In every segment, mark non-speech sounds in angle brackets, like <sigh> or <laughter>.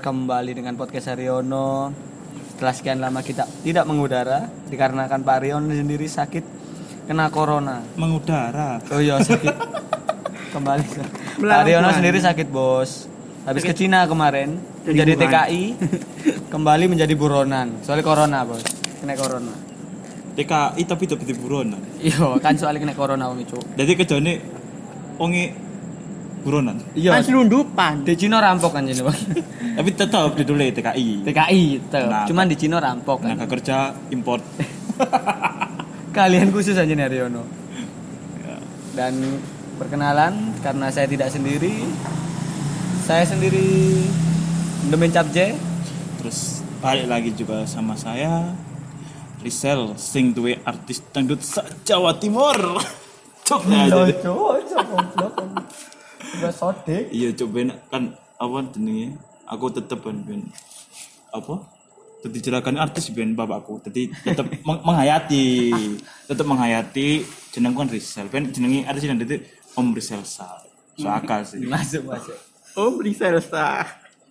kembali dengan podcast Haryono. Setelah sekian lama kita tidak mengudara dikarenakan Pak Haryono sendiri sakit kena corona. Mengudara. Oh iya sakit. <laughs> kembali. Pak Haryono sendiri sakit bos. Habis ke Cina kemarin menjadi Wuhan. TKI kembali menjadi buronan. Soalnya corona bos. Kena corona. TKI tapi tapi buronan. Iya kan soalnya kena corona wong itu. Jadi kejane onge buronan. Kan Iya. selundupan. Di Cina rampok kan jadi. <laughs> Tapi tetap ditulis TKI. TKI itu. Nah, Cuman di Cina rampok kan. Tenaga kerja import. <laughs> Kalian khusus aja nih Haryono. Ya. Dan perkenalan karena saya tidak sendiri. Saya sendiri Demen Capje. Terus balik lagi juga sama saya Rizal sing duwe artis dangdut sa Jawa Timur. <laughs> Cok nah, jadi- Udah sodek. Iya coba kan apa jenenge? Aku tetep ben ben apa? Jadi jerakan artis ben bapakku. Jadi tetep <laughs> meng- menghayati, tetep menghayati jenengku kan Rizal. Ben jenenge artis dan itu Om Rizal Sa. So akal sih. <laughs> Masuk masuk. Oh, beli Selsa.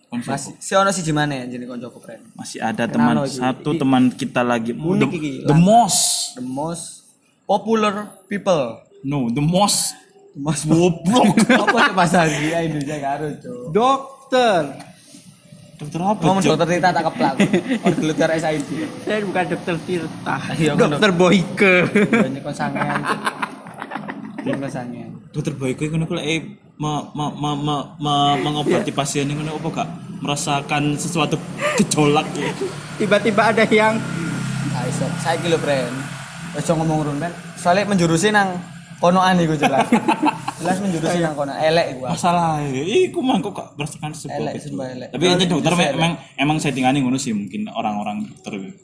Konco- Masih si ono si gimana ya jadi koncoku friend. masih ada teman lagi. satu teman kita lagi Unik the, iki, the most The most popular people. no the most The most goblok <laughs> apa sih bahasa Indonesia Indonesia karo, Cuk. Dokter. dokter apa Ngomong Cok? dokter Tita tak keplak. Orguluter SID. Saya bukan dokter Tirta. Iya, kan, dokter Boyke. Banyak kon sangean. Banyak kon sangean. dokter kuwi ngono kuwi eh me, me, me, me, me- mengobati pasien ini ngono apa gak merasakan sesuatu gejolak ya. Tiba-tiba ada yang Nah, iso. Saiki lho, friend. Aja ngomong run, men. Soale menjurusi nang konoan iku jelas. jelas menjurusi nang kono. Elek gua. masalah iku mah kok gak merasakan sebuah Elek, sumpah elek. tapi ini dokter Elek. emang emang settingannya ngono sih mungkin orang-orang dokter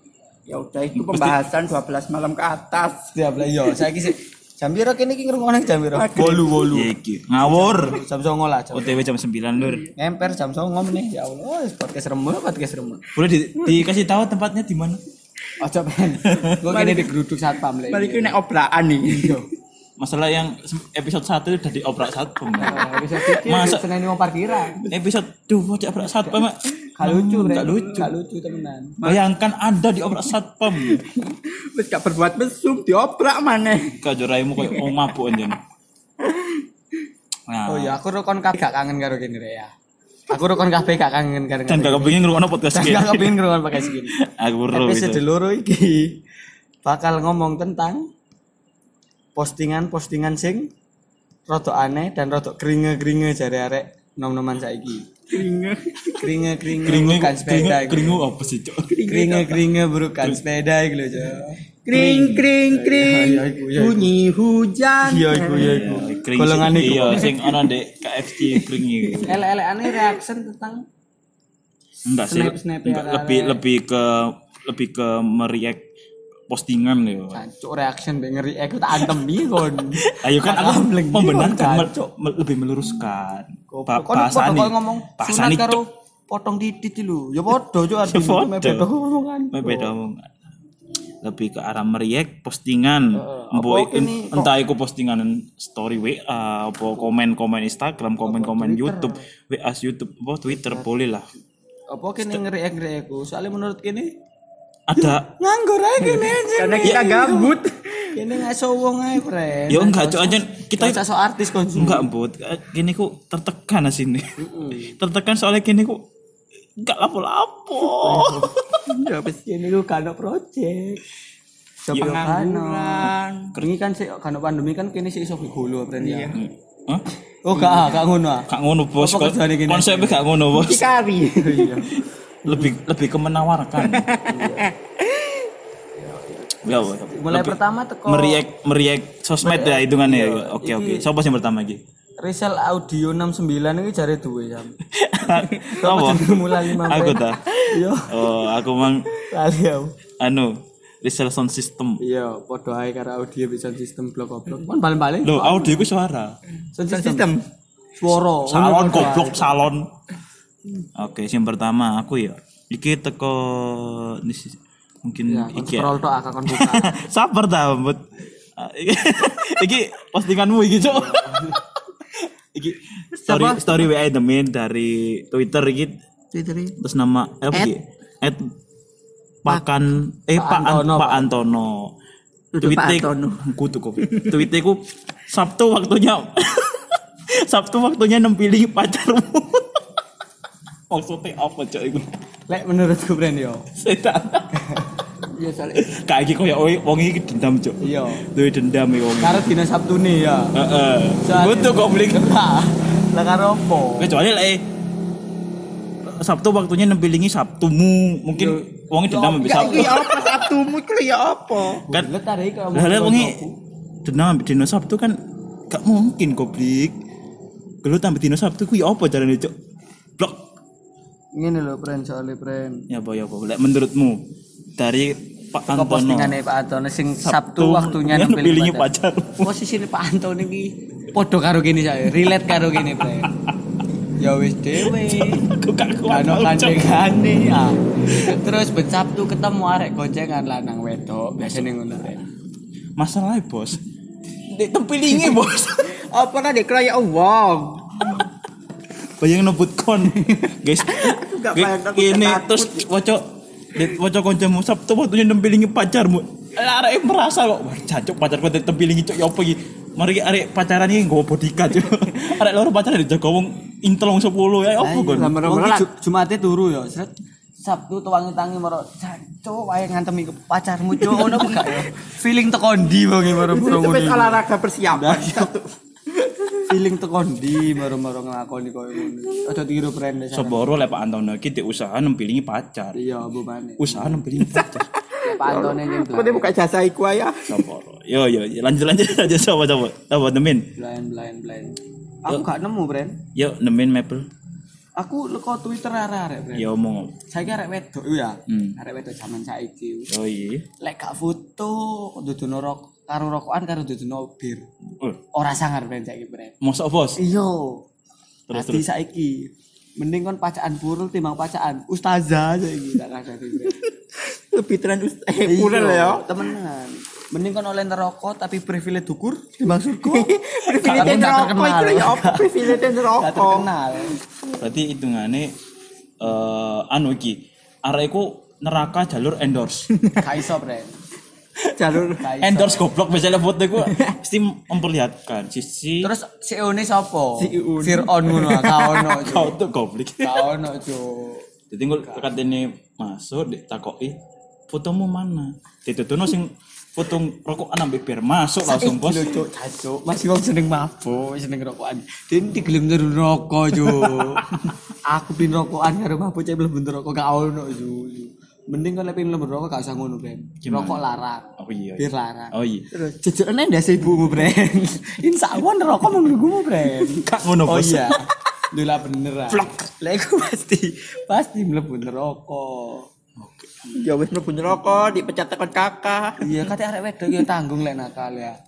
ya udah itu pembahasan 12 malam ke atas. Setiap lah yo, saiki sih jam piro kene iki ngrungokne jam piro? Bolu bolu. Iya, iki ngawur Jam 09 lah. OTW jam 9 lur Ngemper jam 09 nih. Ya Allah, wis podcast remuk, podcast remuk. boleh di- dikasih tahu tempatnya di mana Ojo pen. Gua kene digeruduk satpam lek. Balik nek obraan nih. Masalah yang episode 1 udah diobrak satpam Oh, Bisa pikir Masa- seneni mau parkiran. episode duh mau obrak satpam Mak. Gak lucu, Hmm, Bre. gak lucu Gak lucu temenan. bayangkan ada di obrak satpam <laughs> Wis gak berbuat mesum diobrak maneh. kajoraimu kayak oh mabuk anjen nah Oh iya, aku rokon kabeh gak kangen karo kene Re ya. Aku rokon kabeh gak kangen karo dan gak kepingin ngrungokno podcast iki gak kepengin ngrungokno pakai segini. aku ro Episode gitu loro iki bakal ngomong tentang postingan-postingan sing rotok aneh dan rotok keringe-keringe jare arek nom-noman saiki. Keringe, keringe, keringe, keringe bukan sepeda. Keringe, keringe apa sih, Cok? Keringe, keringe bukan sepeda iki lho, Cok. Kring, kring, iya, iya, kring. Iya, Bunyi hujan. Iya iku, iya iku. keringe iku. Iya, sing ana ndek KFC kring iku. keringe keringe reaction tentang Enggak sih, lebih lebih ke lebih ke meriak postingan nih Cancuk reaction be ngeri aku tak antem kon. Ayo kan aku membenarkan mel- me- lebih meluruskan bahasane kok ngomong sunat karo cok potong titit lho. Ya podo cuk podo. beda omongan. Beda omongan. lebih ke arah meriak postingan kene kok- entah iku postingan story WA apa komen-komen Instagram komen-komen YouTube WA YouTube apa Twitter boleh lah Apa kene ngeriak-ngeriak aku? Soalnya menurut kene ada nganggur aja kene anjing. Karena kita gabut. Kene ngaso wong ae, Pre. ya enggak cok aja kita Kita so artis konsum. enggak buat gini ku tertekan sini tertekan soalnya gini ku enggak lapo-lapo <laughs> Ya wis Kene lu kano project. Coba kano. pengangguran. Keringi kan sih kano pandemi kan kene sih iso golo, Pre. ya. Hah? Oh, gak, gak ngono ah. Gak ngono bos gini? konsepnya gak ngono bos Kari. <laughs> Iya. lebih lebih ke menawarkan <laughs> ya Bos. Mulai Lebih pertama teko meriak meriak sosmed ya hitungannya ya oke oke siapa sih pertama lagi Rizal Audio 69 ini jare duwe <laughs> jam. apa mulai 5 aku ta Iya, oh aku mang kali aku. anu Rizal sound system Iya, podo ae karo audio bisa sistem blok goblok. Kan paling-paling Loh, audio itu suara. sound system. Suara. Salon goblok salon. Oke, yang pertama aku ya. Iki teko mungkin Ya, iki. ya. scroll tok akak kon buka. <laughs> Sabar ta, Mbut. Ah, iki- <laughs> Iki postinganmu iki, Cuk. <laughs> iki story Siapa? story WA Demin dari Twitter gitu Twitter terus nama eh, apa sih? At Pakan eh Pak An- Antono, Pak. Antono. Kutu kopi. Tweetiku Sabtu waktunya Sabtu waktunya nempili pacarmu. Maksudnya apa cok itu? Lek menurutku brand yo. Setan. <laughs> Ya soalnya Kayak iki koyo wong iki dendam cok. Iya. Duwe dendam iki wong. Karo dina Sabtu nih ya. Heeh. Soalnya- Kutu goblok. Lah karo apa? Kecuali lah eh Sabtu waktunya nempilingi Sabtumu mungkin wongnya dendam Gak Sabtu. iki apa Sabtumu iki lho ya apa? Kan tarik kalau lah wongi dendam dino Sabtu kan gak mungkin goblok. Gelut sampai dino Sabtu kuwi apa carane cok? Ngene lho brand soalnya brand. Ya apa ya apa. Lek menurutmu dari Pak Antono postingannya Pak Antono sing Sabtu, waktunya yang nempilingi nempilingi pacar. Posisi Pak Antono iki podo karo gini saya, relate karo gini brand. Ya wis dhewe. Aku gak kuat. Kano Cok. kancengane ya. Terus ben Sabtu ketemu arek goncengan lanang wedok, biasanya ngono brand. Masalahnya bos. Dek tempilingi bos. <laughs> Apa nade kroyok wong? Bayang nebut kon. <laughs> Guys. Ini terus wocok wocok kancamu Sabtu waktunya nempilingi pacarmu. Arek merasa kok wah jancuk pacarku tempilingi cok ya apa iki. Mari arek pacaran iki nggawa bodyguard cok. <laughs> Arek loro pacaran dijaga wong intel wong 10 ya apa kon. Wong ki Ju- Jumate turu ya, sret. Sabtu tuwangi tangi maro jancuk wae ngantemi ke pacarmu cuk <laughs> ngono gak ya. Feeling teko ndi wong Itu wis ngono. olahraga persiapan. Feeling teko ndi maro maro nglakoni koyo ngono. Aja tiru brand desa. Seboro lek Pak Antono iki di usaha nempilingi pacar. Iya, apa maneh. Usaha nempilingi pacar. Pak yang Kok dia buka jasa iku ya? Seboro. Yo yo lanjut lanjut aja coba coba. Coba nemin. blind blind blind. Aku gak nemu, brand. Yo nemin Maple. Aku leko Twitter arek-arek, brand. Yo omong. Saiki arek wedok ya. Hmm. Arek wedok zaman saiki. Oh iya. Lek gak foto dudono rok karo rokokan karo dudono bir. Oh, Ora sangar brand saiki, brand. mosok bos. Iya. Terus, Terus terus saiki. Mending kon pacaan purul timbang pacaan ustazah saiki tak kasih. Lebih tren ust- eh kurang lah ya. Temenan. Mending kon oleh neraka tapi privilege dukur timbang surga. <laughs> Privilege terkenal. itu ya apa? Privilege Gak rokok. terkenal. Berarti hitungane eh anu iki. Arek iku neraka jalur endorse. Kaiso, brand. Jalur endorse goblok misalnya foto iku mesti memperlihatkan sisi Terus CEO ne sapa? Si Iun. Fir'aun ngono, ka ono. Cuk. kau tuh goblok. Ka ono, Cuk. Jadi gue katanya masuk ditakoki fotomu mana? Ditutuno sing foto rokok anak bir masuk langsung bos. Lho, Cuk, cacuk. Masih wong seneng mabuk, seneng rokokan. Den digelem rokok, Cuk. <laughs> Aku pin rokokan karo mabuk cek mlebu rokok gak ono, Cuk. Mending kan pin mlebu rokok gak usah ngono. Gimana? Rokok larang. Oh iya. Bir larang. Oh iya. Terus jejekne ndas ibumu, Bren. Insya Allah neraka menunggumu, Bren. Kak ngono Oh iya. Dula bener. Vlog. Lah iku pasti pasti mlebu neraka. ya wis mlebu neraka dipecat tekan kakak. Iya, kate arek wedok ya tanggung lek nakal ya.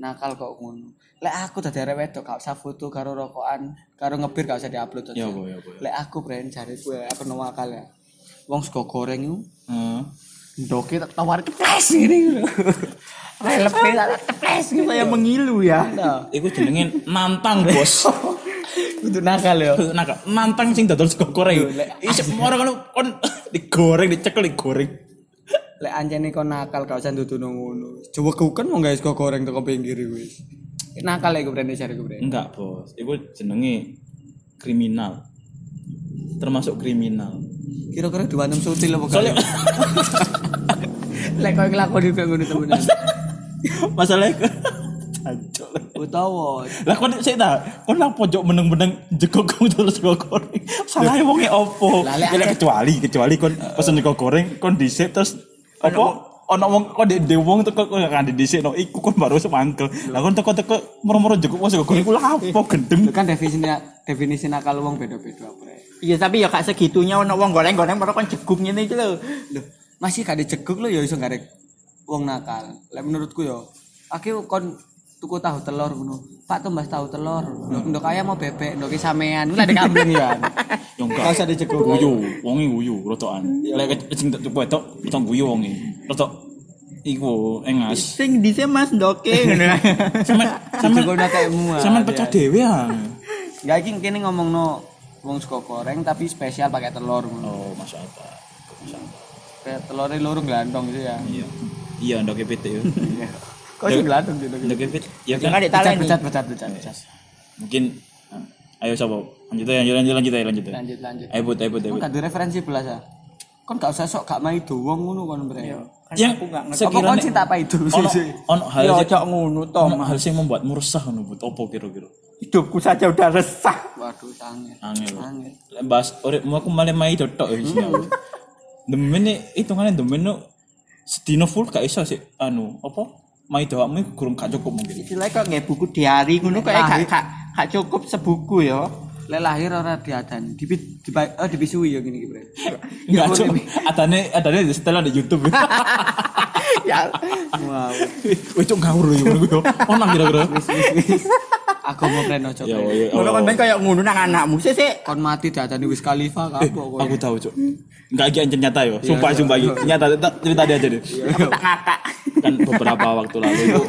Nakal kok ngono. Lek aku dadi arek wedok gak usah foto karo rokokan, karo ngebir gak usah diupload aja. Ya ya apa. Lek aku brand jare gue apa nakal ya. Wong sego goreng iku Heeh. ndoke tak tawar kepres ngene lho. Lepe tak kepres gitu Saya mengilu ya. Nah, Iku jenenge nantang bos. <laughs> Kudu nakal ya. Nah, nantang sing dodol sego goreng. Lek- Isi orang kan kon digoreng dicekel digoreng. Lek anjene kon nakal gak usah ndudono ngono. Coba kuken mau guys sego goreng teko pinggir iku wis. Nakal iku brand jare gue brand. Enggak bos. Iku jenenge kriminal. Termasuk kriminal. Kira-kira diwantem sutil apa gak? Soalnya <laughs> Lek koyo nglakoni kok ngono temenan. masalahnya Jancuk. Utawa Lah kon sik ta, kon lah pojok meneng-meneng jegogong terus sego goreng. Salahe wonge opo? Lah, lek Ya, kecuali kecuali kon pesen sego goreng kon dhisik terus apa ono wong kon de wong teko kan dhisik no iku kon baru semangkel. Lah kon teko-teko moro-moro jeguk sego goreng ku lah apa gendeng. Kan definisi definisi nakal wong beda-beda. Iya tapi ya gak segitunya ono wong goreng-goreng baru kan jegup ngene iki lho. Loh, masih gak dijeguk lo ya iso gak ada wong nakal. Lek menurutku ya, aku kon tuku tahu telur ngono. Pak tumbas tahu telur. Ndok ndok ayam mau bebek, ndok sampean. Lah ada kambing ya. Yo usah enggak. dijeguk. Guyu, wonge guyu rotokan. Lek sing tak coba tok kita guyu wonge. Rotok iku engas. Sing dhisik Mas ndoke ngono. Dijeguk nak kayak sampeyan pecah dhewe ah. Enggak iki kene ngomongno wong suka goreng tapi spesial pakai telur. Oh, masuk akal. Kayak telurnya loro glantong gitu ya. Iya. Iya, ndok PT yo. Iya. Kok sing glantong gitu. Ndok PT. Ya kan ditaleni. Becat becat becat becat. mungkin ayo sapa? Lanjut aja, lanjut lanjut lanjut lanjut. Lanjut lanjut. Ayo but, ayo but, ayo ada referensi belas ya. Kon gak usah sok gak mai wong ngono kon bre. Kan Yang aku gak ngerti. Apa kon cinta apa itu ono sih? ono hal Ya sing ngono to, hal sing membuatmu resah ngono but opo kira-kira? Hidupku saja udah resah. Waduh sange. Angel. Angel. Bahas uripmu aku malah mai totok ya sini. Demen nih hitungannya demen no sedino full gak iso sih anu apa mai doamu iku kurang gak cukup mungkin. Istilahnya kok nggak buku diari ngono kayak gak, gak, gak cukup sebuku ya. Lek lahir ora diadani. Di di oh dibisui ya gini bre. Enggak <laughs> cuk. Adane adane di setelah di YouTube. <laughs> ya Wow. Wih cuk ngawur ya ngono ku. Ono kira-kira. Mau ojo. Ya Bre. ya. ngono kan ben kayak ngono nang anakmu sih sih. Kon mati diadani wis khalifa Eh, kapok kowe. aku tahu cuk. Enggak iki ancen nyata yo. Sumpah sumpah iki. Nyata tak- cerita dia aja deh. Aku tak ngakak. Kan beberapa waktu lalu itu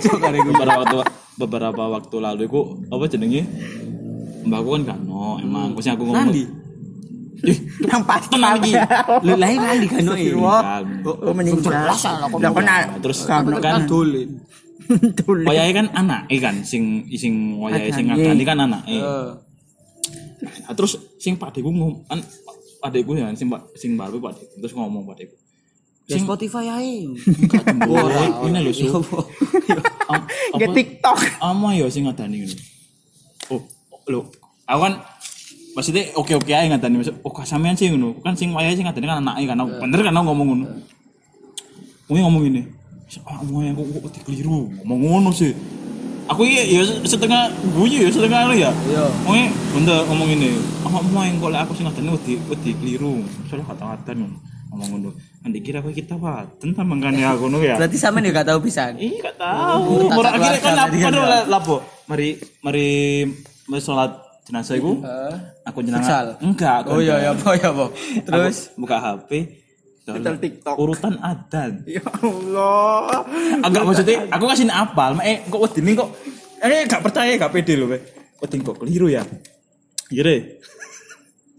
beberapa waktu beberapa waktu lalu itu apa jenenge? Mbakku kan kan no, emang aku sih aku ngomong. Nandi. Ih, <laughs> Nang pasti Tenang iki. Lu lahir nandi kan no iki. kan. Oh meninggal. Kok. Lah kon Terus Kan kan dolin. <laughs> wayahe kan anak kan? Sing sing wayahe sing ngadani kan anak Eh. Nah, terus sing pakdeku ngom kan adekku ya sing pak sing baru pakdeku terus ngomong pakdeku Ya sing Spotify ae. <laughs> Ora, ini lho su. <laughs> Apa? TikTok. ama ya sing ngadani ngono oh lho. Aku kan maksudnya oke oke aja ngadani. Maksud oh kok sampean sih ngono. Kan sing wayahe sing ngadani kan anaknya kan. Aku- bener kan aku ngomong ngono. Kuwi ngomong ini ah mau yang kok kok keliru ngomong ngono sih aku iya ya setengah guyu ya setengah anu ya Iya. Ngomongnya benda ngomong ini ah mau yang kok aku sing ngadani wedi wedi keliru soalnya kata-kata ngomong ngono nanti kira aku kita waten ta mangkane aku ngono ya Berarti sampean ya gak tahu pisan. Iya gak tahu. Murah akhirnya kan apa kan oleh lapo. Mari mari mari sholat jenazah iku. Aku. Futsal? Enggak. Oh iya ya apa ya apa. Terus Aku buka HP. Betul TikTok. Urutan adan. <laughs> Ya Allah. Agak maksudnya aku kasih apal, eh kok wedine kok eh gak percaya gak pede lho, Be. Wedine kok keliru ya. Iya deh. <laughs>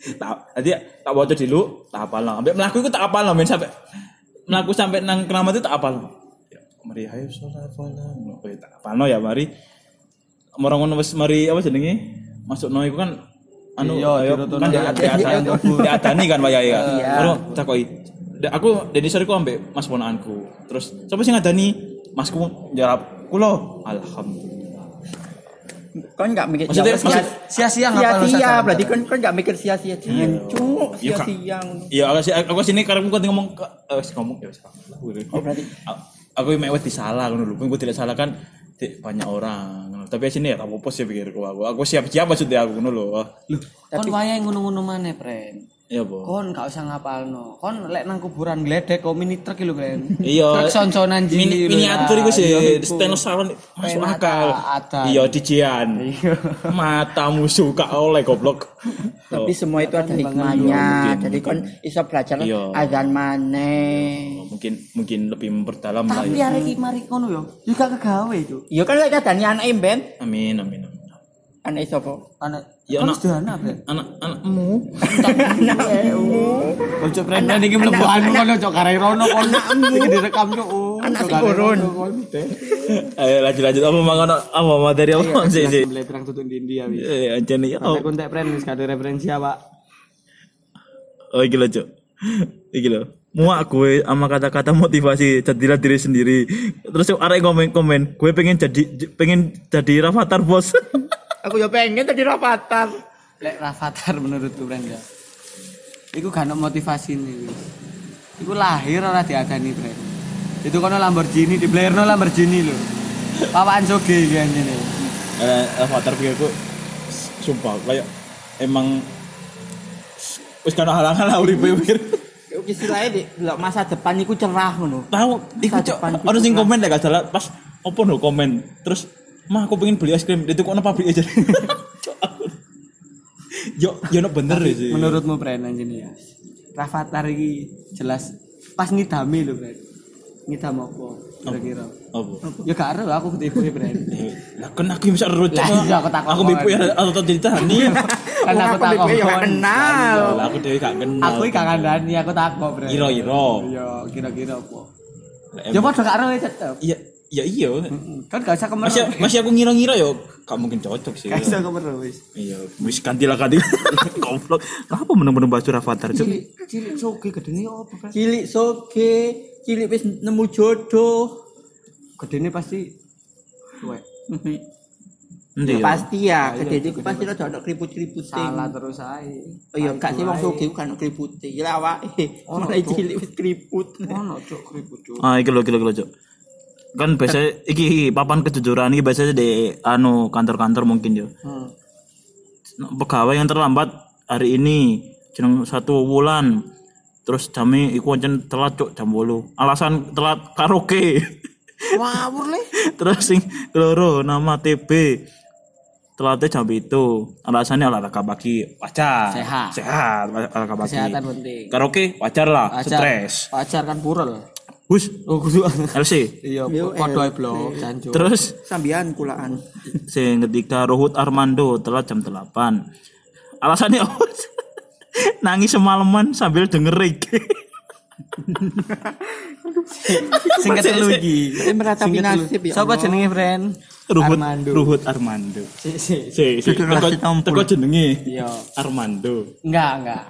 Tak, tadi tak baca dulu, tak apal lah. Sampai melaku itu tak apal lah, men sampai melaku sampai nang keramat itu tak apal. Ya, mari ayo sholat falah. Oh, ya, tak apal ya, mari. Orang ngono wis mari apa jenenge? Masuk no iku kan anu Iya, kan di di atas, atas <laughs> di adani kan wayahe kan. Iya. Baru takoki. Aku dari sore ku ambek mas ponakanku. Terus siapa sih ngadani? Masku jawab, "Kulo." Alhamdulillah. Kon gak mikir Maksudnya- ya, maksud- sia-sia ngapal sia-sia berarti kon kon gak mikir sia-sia jangan cuk Iya, sia-sia ngono. Iya, aku sih aku sini karena aku kan ngomong ke eh, ngomong ya. Oh, berarti- aku mek wis disalah ngono lho. Aku tidak salah kan banyak orang. ngono. Tapi sini ya tak apa sih pikirku aku. Aku siap-siap maksudnya aku ngono lho. Loh, kon wayahe ngono-ngono maneh, Pren. Iya, Bu. Kon gak usah ngapalno. Kon lek nang kuburan gledek kok mini truk lho, Pren. Iya. Truk sonconan Mini jili. miniatur ya. iku sih Iya, salon masuk akal. Iya, dijian. Matamu suka oleh goblok. Tapi semua itu ada hikmahnya. Jadi kon iso belajar Iya. azan maneh. mungkin mungkin lebih memperdalam lah. Tapi arek iki mari ngono yo. Gak kegawe itu. Iya kan lek kadani anake ben, Amin amin amin. anake sapa? Anak Ya, anak- sederhana, Pren. Anak anakmu Anake. Ojo Pren iki mlebu anu kon ojo karek rono kon. Iki direkam cuk. Oh, Anak sing urun. Ayo lanjut lanjut apa mangono apa materi apa sih sih. Mulai perang tutun di India wis. Eh anjene ya. Sampai kontak Pren wis gak ada referensi apa. Oh iki lho, Cuk. Iki lho. Muak gue sama kata-kata motivasi jadilah diri sendiri. Terus arek komen komen, gue pengen jadi pengen jadi Rafathar bos. <laughs> Aku ya pengen tadi rapatar. Lek Rafathar menurutku Pren ya. Iku gak motivasi nih. Iku lahir ora diadani Pren. Itu kono Lamborghini di Blairno Lamborghini lho. Pawaan soge iki anjene. eh, Rafathar pikirku sumpah kayak emang wis kana halangan lah uripe pikir. Oke istilahnya di masa depan iku cerah ngono. Tahu, iku cok. Ono sing komen lek gak salah pas opo no komen. Terus mah aku pengen beli es krim itu kok pabrik aja. <laughs> Yo yo no bener ya sih. Menurutmu Pren anjene ya. Rafathar iki jelas pas ngidami lho Pren. Ngidam apa? kira-kira. Apa? Ya gak ero aku ketipu ya, Bren. Eh, Lah kan aku yang bisa rujuk. Lah, iya, aku takut. Aku bepo ya atau tau ditani. Kan aku takut. ya gak kenal. Aku dhewe gak kenal. Aku iki gak kandani, aku takut, Bren. Iro-iro. Iya, kira-kira apa. Ya padha gak ero ya tetep. Iya, ya iya. Kan gak usah kemeru. Masih masih aku ngira-ngira yo gak mungkin cocok sih. Gak usah kemeru wis. Iya, wis ganti lah <laughs> ganti. Goblok. Kenapa bener-bener bahas Avatar, Cuk? Cilik cilik soge gedene apa, Bren? Cilik soge, cilik wis nemu jodoh. Gedene pasti. Endi Ya ya? pasti ya, gede iku pasti rada ono keriput-keriput Salah terus ae. Oh iya, gak sih wong soge kan keriput. Ya awake. Ono, Mulai cilik wis keriput. Ono cuk keriput cuk. Ah, iki lho, iki lho, lho, Cuk. Kan biasa iki papan kejujuran iki biasanya di anu kantor-kantor mungkin yo. Hmm. Pegawai yang terlambat hari ini jeneng satu bulan terus jamnya iku ancen telat cuk jam 8. Alasan telat karaoke. Wawur le. <laughs> terus sing keloro nama TB telatnya jam itu alasannya olahraga pagi wajar Sehat. sehat olahraga pagi Kesehatan penting. karaoke wajar lah Wajar. stres Wajar kan purel. Hus Oh kudu. LC Iya, padha eh, blok terus Sambian kulaan. sing ketika Ruhut Armando telat jam 8 alasannya apa <laughs> nangis semalaman sambil denger reggae sing ketelu iki. Meratapi nasib ya Sapa jenenge, friend? Ruhut Armando. Ruhut Armando Si, si. si si teko teko jenenge Iya. Armando Enggak, enggak.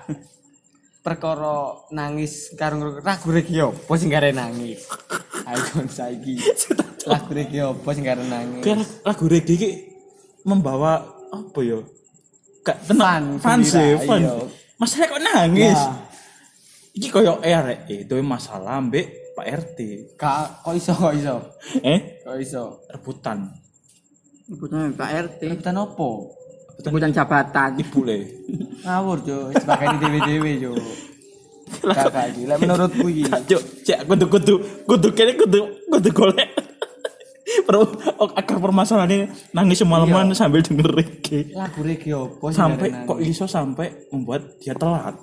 Perkara nangis karo lagu yo, apa sing gare nangis? Ayo saiki. Lagu yo, apa sing gare nangis? Kayak lagu reggae iki membawa apa ya? Gak tenang, Fun, fun sih, fun. iya. Masalah kok nangis. Ya. Iki koyo erek itu masalah mbek Pak RT. Kak, kok iso kok iso? Eh, Kok iso? rebutan. Rebutan Pak RT. Rebutan opo? Rebutan jabatan. Ibu le. <laughs> Ngawur, Jo. Sebagai dewe-dewe, Jo. Kakak iki, lek menurutku iki. Cuk, cek kudu kudu kudu kene kudu kudu golek. <laughs> Pro oh, akar permasalahannya nangis semalaman sambil denger reggae. Lagu apa sing Sampai kok iso sampai membuat dia telat.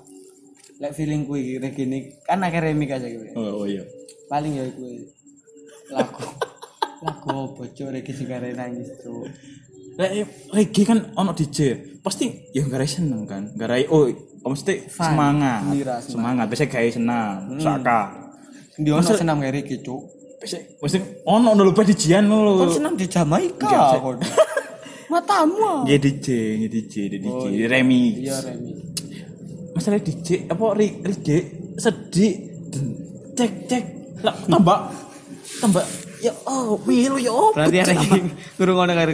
Lek feelingku iki rek ini kan akeh remik aja gitu. Oh, oh iya. Paling ya iku lagu. <laughs> Lagu apa, Jo? Rek sing nangis, Jo. Lek reggae kan ono DJ, pasti ya garai seneng kan. Garai oh mesti Fun. semangat. Gembira, semangat. Biasanya gawe senang, saka. Ndi ono senam kayak Riki, Cuk. Biasanya mesti ono ono lupa dijian Kon lho. senam di Jamaika. <laughs> Matamu. Ya DJ, ya DJ, ya DJ, remix. Iya, Remi. Masalah DJ apa ri- reggae sedih. Cek cek. Lah tambah tambah ya oh milu ya oh. Berarti ada iki kurung ono karo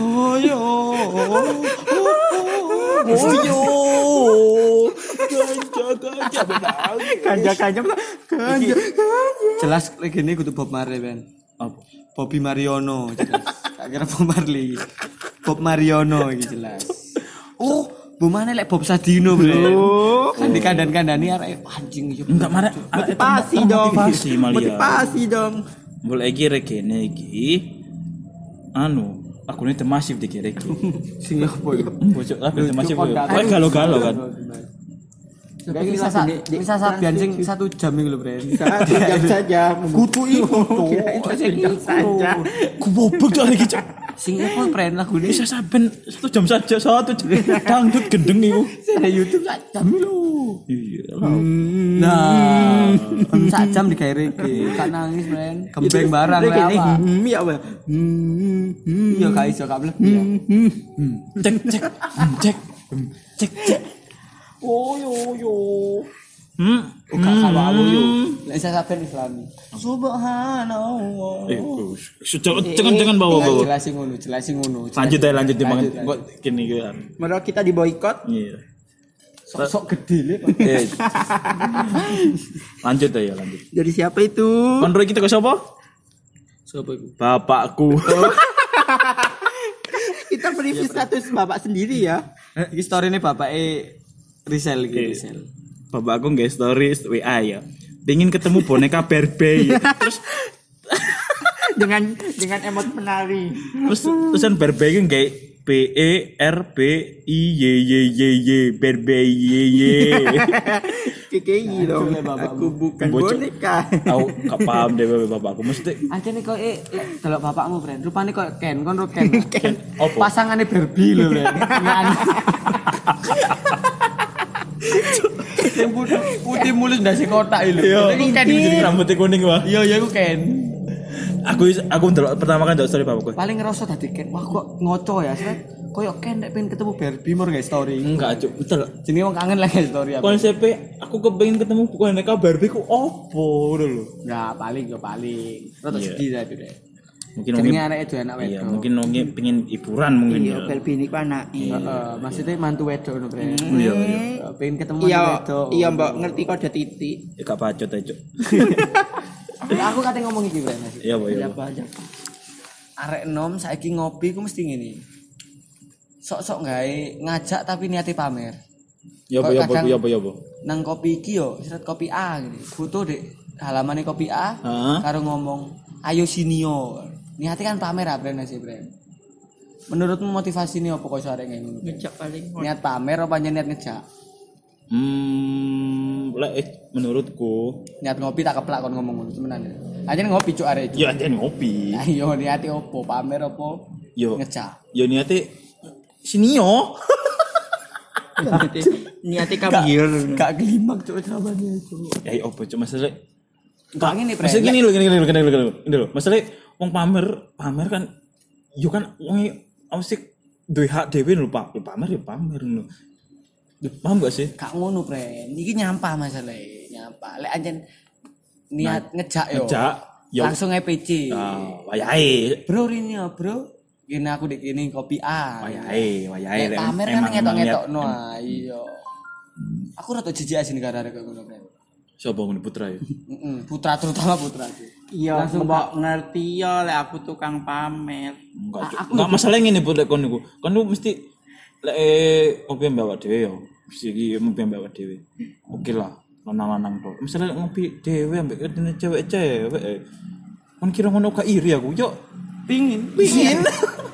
ngene. Oh yo. Oh yo. Ganja ganja benar. Ganja ganja ganja. Jelas lagi ini kudu Bob Marley, Ben. Apa? Bobby Mariono jelas. Tak kira Bob Marley. Bob Mariono iki jelas. Oh, Bu mana lek Bob Sadino, Bro. Kan di kandan-kandani arek anjing yo. Enggak marah. Motivasi dong. Motivasi malah. Motivasi dong. Mulai iki regene iki anu aku ini termasif di kiri <laughs> Sing apa yo? bocok lagu termasif Cuk, kon ya gak- galau-galau kan bisa sa bisa sabian sing satu jam iki lho, Bren. Diam saja. Kutu Cuk. Diam saja. kubobok tuh lagi cok Sing apa Bren lagu ini? bisa saben satu jam saja satu jam dangdut gendeng iku Ada YouTube sak jam lho. iya Nah, sak jam digawe rege, gak nangis, Bren. Gembeng barang lah apa. hmm, ya apa? Hmm, hmm, Iya gak iso gak. Iya. hmm. cek cek hmm, cek hmm, cek cek Oh yo yo. Hmm Oh kalau aku yo. Lek isa sampean Islami. Subhanallah. eh jangan jangan jangan bawa bawa Jelasin ngono, jelasin ngono. lanjut ya lanjut dimang Lanjut, kok kini kan Mereka kita di boykot. iya Sok-sok gede. Eh, lanjut ya lanjut Dari siapa itu? Menurut kita ke siapa? Sopo iku? Bapakku. <laughs> Kita mereview status bapak sendiri ya. Eh, Iki story ini bapak e Rizal iki Rizal. Bapakku nggak stories WA ya. Ingin ketemu boneka Barbie. <laughs> terus dengan dengan emot menari. terus terusan Barbie itu nggak B E R B I Y Y Y Y Barbie Y Y. KKI dong. Bapak. Aku bukan boneka. Aku gak paham deh bapak bapakku mesti Aja nih kok eh delok bapakmu, Bren. Rupane kok Ken, kon ro Ken. Ken. Apa? Pasangane Barbie lho, Bren. <laughs> <laughs> Yang putih, putih mulus ndase kotak lho. Iya. Iku Ken iki rambutnya kuning wah Iya, iya iku Ken. aku aku ndelok pertama kali ndelok story bapakku Paling ngerasa dadi Ken. Wah kok ngoco ya, Sret. Koyo Ken nek pengen ketemu Barbie mau nggak story. enggak cuk betul Jenenge wong kangen lah nge story apa. konsepnya aku kepengen ketemu boneka Barbie ku opo udah lo Enggak, paling yo paling. Rada Iya. sedih tadi deh. Mungkin Jenenge mungkin anak itu anak iya wedok. mungkin mungkin pengen hiburan mungkin Iya, ya Barbie ini ku anak. Heeh, maksudnya mantu wedok ngono, Bre. iya iya Eh, Pengen ketemu Iya, iya mbak ngerti kok ada titik. ya gak bacot aja cuk <laughs> Lah, aku kate ngomong iki, Bre. Mas. iya iya Apa aja. Arek nom saiki ngopi ku mesti ngene. Sok-sok gawe ngajak tapi niate pamer. iya boy iya Kadang- iya iya boy Nang kopi iki yo, seret kopi A gini. Foto dek halamane kopi A Heeh. karo ngomong, "Ayo sinio." Niate kan pamer ah, Bre, nasi, Bre. Menurutmu motivasi ini apa kok sore ngene? Ngejak paling. Niat pamer apa niat ngejak? hmm lek eh, menurutku Niat ngopi tak keplak kon ngomong ngono temenan. Aja ngopi cuk arek. ya ada ngopi Ayo niate opo? Pamer opo? yo Ngejak. yo niatnya sini yo Niatnya kabir. Gak kelimak cuk jawabannya itu. ya iya opo cuma masalah Gak masalah gini loh gini gini loh gini loh gini loh gini loh masalah wong pamer pamer kan yo kan wong mesti duwe hak dhewe lho Pak Ya pamer ya pamer lho paham gak sih Gak ngono pre. Iki nyampah masalah nyampah. Lek anjen niat ngejak yo. ngejak yo Langsung EPC. ah wayahe Bro ini ya, Bro. Gini aku dek ini kopi A. wayahe wayahe Lek pamer kan emang- emang ngetok-ngetok niat- no. Iya. Aku rada jijik asin gara-gara kayak ngono pre. Siapa ngene putra ya Heeh, putra terutama putra. Iya, Langsung mbak ngerti ya, lek aku tukang pamer. enggak Cuk. enggak masalah ngene pun lek kon niku kon niku mesti lek eh, ngopi ambek awak dhewe yo mesti iki ngopi ambek awak dhewe oke lah lanang-lanang tok misalnya ngopi dhewe ambek kedene cewek-cewek eh. kon kira ngono gak iri aku yo Pingin. pingin <laughs>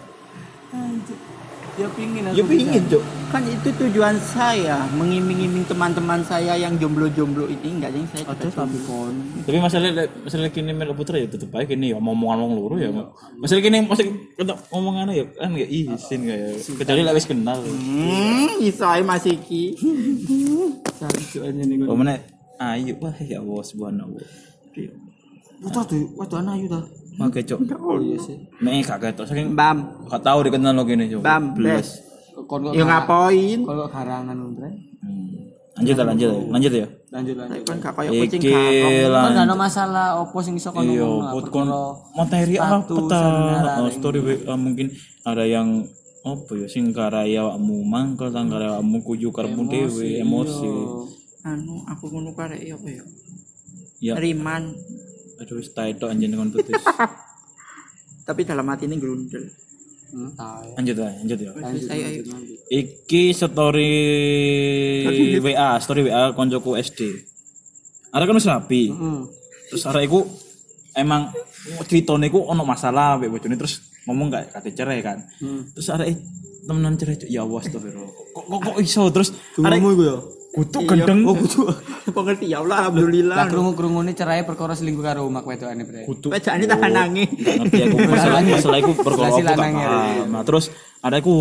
Ya pingin ya pingin cuk. Kan itu tujuan saya, mengiming-iming teman-teman saya yang jomblo-jomblo ini. Enggak yang saya Aduh tapi kon. tapi masalah masalah kini melok putra ya tetep aja kini ya omongan wong loro ya. Masalah kini masih kata omongan ya kan ya izin kayak kecuali lek wis kenal. Hmm, iso ae Mas iki. Sancu aja nih oh mana ayo wah ya Allah subhanallah. Putra tuh, waduh anak ayu dah. Oke, cok. Oh iya sih. Nek gak ketok saking Bam, gak tau dikenal lo gini, cok. bam, belas. Ya ngapain? Kalau garangan Undre. Hmm. Lanjut ya, lanjut. Lanjut ya. Lanjut lanjut. Kan gak koyo kucing kakak. Kan gak ada masalah opo sing iso kon Iya, kon materi apa ta? Oh, story mungkin ada yang apa ya sing karaya awakmu mangkel sang karaya awakmu kuju karepmu dhewe emosi. Anu, aku ngono karek ya apa ya? Ya, Riman, aduh wis tae tok anjen kon putus. <laughs> tapi dalam hati ini grundel. Entah. Lanjut ya, lanjut ya. Lanjut Ayo, lanjut. Iki story WA, story WA koncoku SD. Ada kan wis rapi. Heeh. Terus arek iku emang ceritane iku ono masalah mbek bojone terus ngomong gak kate cerai kan. Hmm. Terus arek temenan cerai ya Allah astagfirullah. Kok kok, kok iso terus arek iku ya. Kutu gendeng. Oh kudu. <laughs> Pengerti ya Allah, alhamdulillah. Lah krungu-krungune cerai perkara selingkuh karo umak wedokane, Bre. Kutu. Pejane tahan nangis. Gak ngerti aku masalah masalah iku perkara aku lanangnya, paham. Nah, terus ada aku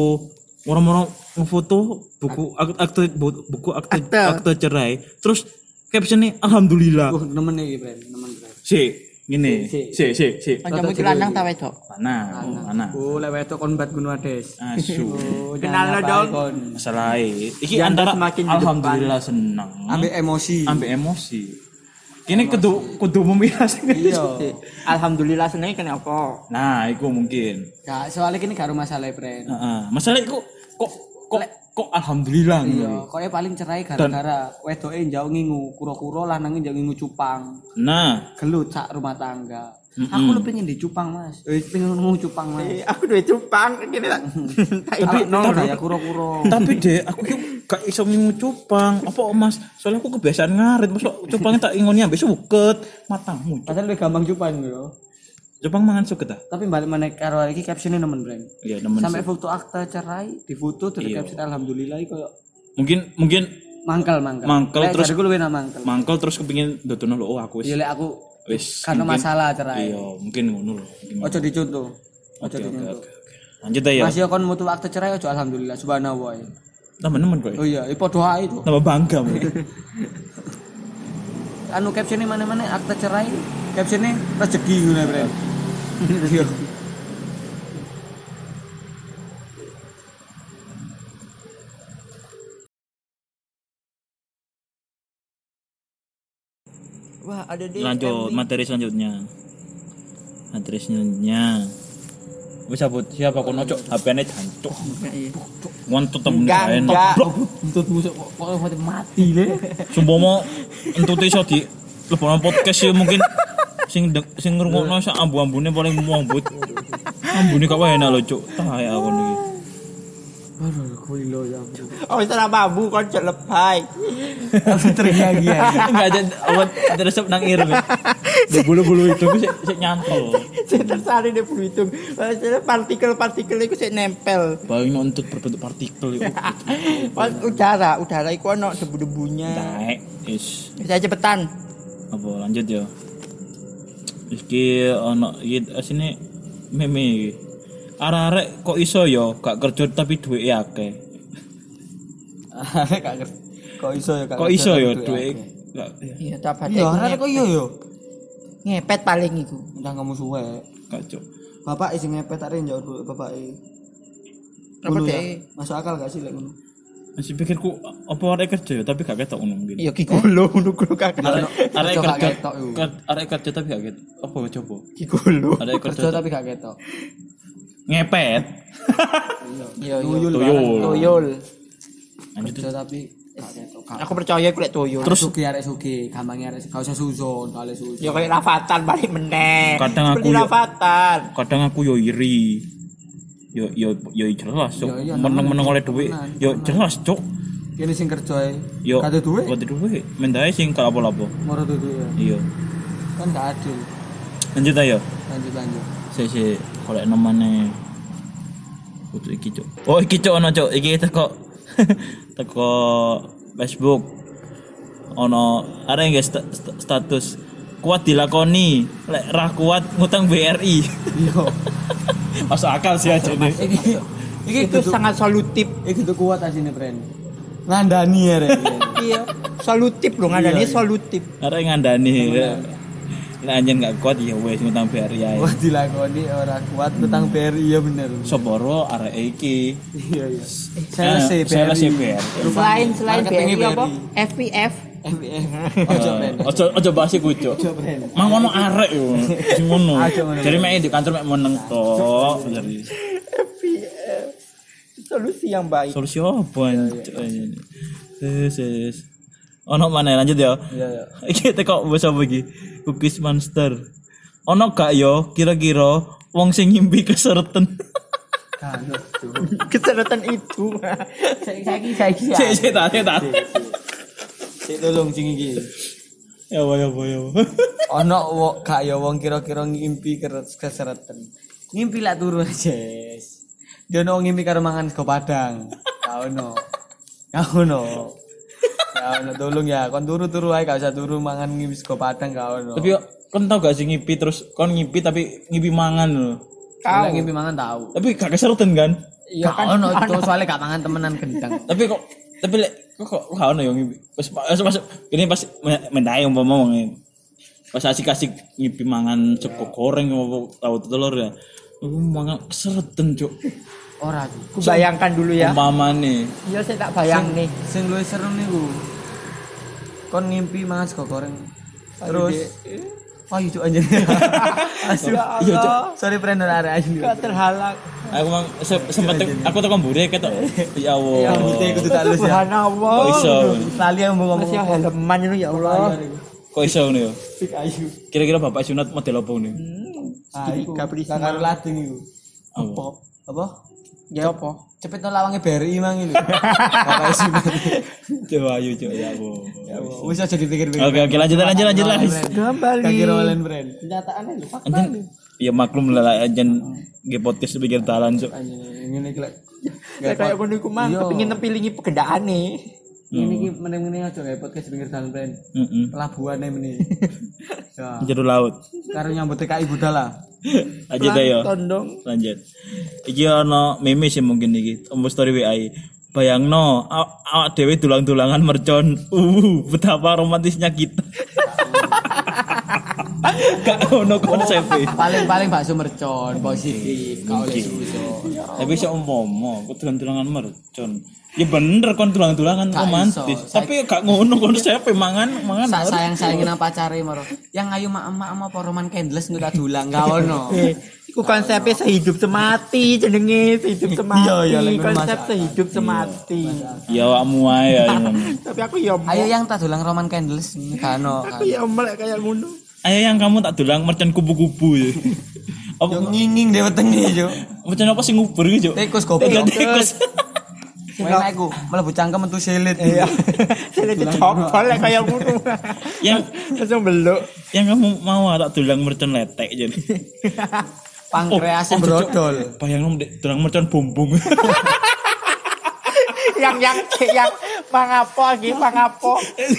moro-moro ngefoto buku ak- akte bu- buku akte Akte. akte cerai. Terus captionnya alhamdulillah. Wah, nemen iki, Bre. Nemen, Bre. Si, gini. Si. Si, si, si. Kancamu iki lanang ta wedok? Mana? Mana? Oh, lek wedok kon bat gunung ades. Asu. Oh, <laughs> Kenal dong. Masalah iki antara alhamdulillah seneng Ambek emosi. ambek emosi. Kini kudu kudu memilah sing Iya. Alhamdulillah seneng kena apa? Nah, iku mungkin. Gak, soalnya kini gak masalah, Bre. Heeh. Masalah iku kok kok kok alhamdulillah Iya, gitu. koyo paling cerai gara-gara wedoke njauh ngingu, kura-kura lanange njauh ngingu cupang. Nah, Gelut sak rumah tangga. Aku lu pengen di cupang, Mas. Eh, pengen ngingu cupang, Mas. Eh, aku duwe cupang kene tak. <laughs> Tapi nol ya kura-kura. tapi deh aku yuk gak iso ngingu cupang. Apa Mas? Soalnya aku kebiasaan ngarit, Mas. Cupangnya tak ingoni ambek suket matamu. Padahal lebih gampang cupang gitu. Cupang mangan suket ah. Tapi balik mana karo iki captionnya nemen, Bre. Iya, nemen Sampai foto akta cerai, difoto terus Iya. caption alhamdulillah iki koyo Mungkin mungkin Mangkel, mangkel. Mangkel, Lek terus- jariku luwih mangkel. mangkel terus kepingin dodono lho oh aku wis Iya lek aku wis karena mungkin- masalah cerai. iya mungkin ngono lho Ojo dicontoh. Ojo dicontoh. lanjut ya Masih kon mutu akte cerai ojo alhamdulillah subhanallah. ya. teman-teman kok Oh iya, padha ae itu. tambah bangga. <laughs> Anu captionnya mana-mana akte cerai. Captionnya rezeki ngono ya, Bren. Iya. Wah, ada deh. lanjut materi selanjutnya materi selanjutnya wis abot siapa kon ojo HP-ne jancuk ngontut temen Enggak, kae enggak. Untuk musuh kok mati le. Sumpama entut iso di lebonan podcast ya mungkin sing deng- sing ngrungokno sak ambu-ambune paling muambut. Ambune kok enak lho, Cuk. Tah ya aku niki. Aduh, kuwi lo ya. Oh, itu nama babu kon cek lebay. Teriak ya. <laughs> Enggak ada awet terus nang ireng. Di bulu-bulu itu sik sik nyantol. Saya tersari deh berhitung. Partikel-partikel itu saya nempel. Paling entut berbentuk partikel itu. <laughs> Pas udara, udara itu ono debu-debunya. Naik, is Saya cepetan. apa lanjut ya. Iki ono iki asine meme iki. Arek-arek kok iso ya gak kerja tapi duwe akeh. Gak ngerti. Kok iso ya Kok iso ya duwe Iya, tak Iya, arek kok iya yo. Ngepet paling itu. Udah kamu suwe. gak cuk. Bapak isi ngepet arek dulu bapak e. Apa ya? Masuk akal gak sih lek ngono? Masih pikirku apa arek kerja ya tapi gak ketok ngono mungkin. Iya, nukul kakak. Arek arek Kerja gak kerja ketok, yuk. ker- arek kerja tapi gak ketok. Apa coba? Kigolo. Arek Kerja kerja tapi gak ketok. ngepet. Iya, iya. Tuyul. Tuyul. barang. Tuyul. Lanjut. Kerja tapi gak ketok. Gak- Aku percaya aku lek tuyul. Terus suki arek suki, gampangnya arek gak usah susun, kali susun. Ya kayak lavatan balik meneh. Kadang aku yo- lavatan. Kadang aku yo iri. Yo yo yo jelas cuk. Meneng-meneng oleh duit. Yo jelas cuk. Kene sing kerja e. Yo. Ada duit. Ada duit. Mendae sing gak apa-apa. Moro duit ya. Iya. Kan gak adil. Lanjut ayo. Lanjut lanjut. Si si kalau namanya Kutu iki cuk. Oh iki cuk ono cuk. Iki teko <laughs> teko Facebook. Ono ada yang sta- sta- status kuat dilakoni lek ra kuat ngutang BRI. Iya. <laughs> Masuk akal sih aja nih. Iki iki Itu sangat solutif. iki kudu kuat asine, Bren. Ngandani ya. <laughs> Iya, solutif loh ngadani solutif. Ada yang ngandani. Lek anjen gak kuat ya wes ngutang BRI ae. Wah dilakoni ora kuat utang BRI ya bener. Soporo arek iki. Iya iya. Sales Eh, BRI. sales BRI. Selain selain Marketingnya BRI apa? BRI. FPF. <laughs> Ojo Bren. Ojo ojo bahas iku cuk. Ojo Bren. Mang ngono arek yo. <laughs> Sing ngono. Jadi mek di kantor mek meneng tok. Solusi yang baik. solusi apa anjir? Yes, yes. Ono mana lanjut ya? Iya iya. <laughs> Iki teko wis apa iki? Cookies Monster. Ono gak yo kira-kira wong sing ngimpi kesereten. Kan. Keseretan itu. Saiki saiki. Sik sik tak sik tak. Sik tolong sing iki. Ya apa ya apa ya. apa. <laughs> Ono wo, gak ya wong kira-kira ngimpi kesereten. Ngimpi lah turu aja. Dia ono ngimpi karo mangan sego padang. Gak ono. Gak ono. Gak ono tolong ya, kon turu-turu ae gak usah turu mangan ngimpi sego padang gak ono. Tapi kon tau gak sih ngipi terus kon ngipi tapi ngipi mangan lho. Kalau ngimpi mangan tahu. Tapi gak kesereten kan? Iya kan ono itu soalnya gak mangan temenan gendang. tapi kok tapi lek kok kok ono yang ngipi pas pas pas ini pas men- mendai umpama wong ini. pas asik asik ngipi mangan sego goreng apa tahu telur ya aku mangan kesereten cuk Ora tuh. Ku bayangkan dulu ya. umpama nih Iya saya tak bayang nih. Sing luwih seru niku. Kon ngimpi mangan sego goreng. Terus <laughs> Iya cuk anjir. Asu. Iya cuk. Sorry friend ora arek ayu. Gak terhalang. aku mang se- sempet aku tekan mburi ketok ya Allah Rambutnya kudu tak lus ya. Subhanallah. kok iso Lali mau ngomong. Masih helman itu ya Allah. kok iso ngono ya Sik ayu. kira-kira bapak sunat model apa nih iku. Gak beri Gak karo lading iku. apa Apa? Ya apa? Cepet no lawange BRI mang sunat. <laughs> coba ayo coba ya Allah Ya Allah, wis aja dipikir-pikir. oke oke lanjut lanjut lanjut lah Kembali. Gak kira olen brand. Kenyataan aja fakta. ya maklum lah anjen nge podcast pikir dalan cuk Anjir ngene iki lek. Kayak kayak kono iku mang Iya. kepengin nempilingi pegendaane. Ini iki meneng-meneng aja kayak podcast pinggir pren. Heeh. Pelabuhan nih meni. <laughs> Ya. Jero laut. Karo nyambut TKI Budala. Aja <laughs> deh yo. Tondong. Lanjut. Iki ono meme sih mungkin iki. Ombo story WA. Bayangno, aw- awak dewe tulang-tulangan mercon. Uh, betapa romantisnya kita. <laughs> Gak ono konsepnya. Paling-paling bakso mercon positif, kau oleh susu. Tapi sih umpama, tulang-tulangan mercon. Ya bener kon tulang-tulangan romantis. Tapi gak ngono konsepnya mangan mangan. Sak harus. sayang sayangin apa pacare moro. Yang ayu mak emak emak apa roman candles nggak dulang gak ono. <laughs> Iku konsepnya sehidup semati jenenge sehidup semati. Iya, iya, konsep sehidup semati. Ya awakmu ae ya. Tapi aku ya mau. Ayo yang tak dulang roman candles gak ono. Aku ya melek kayak ngono. Ayo yang kamu tak tulang mercon kupu-kupu ya. <laughs> Apa Yo nginging deh wetenge yo. mercon apa sih nguber gitu? Tikus goblok. Tikus. Kowe aku mlebu cangkem metu silit. Iya. Sini dicokol lek kayak ngono. yang Langsung beluk. yang kamu mau tak tulang mercon letek jadi. <laughs> Pankreasnya Oh, oh, brodol. Bayangno dek tulang mercon bumbung. <laughs> yang yang yang mangapo lagi mangapo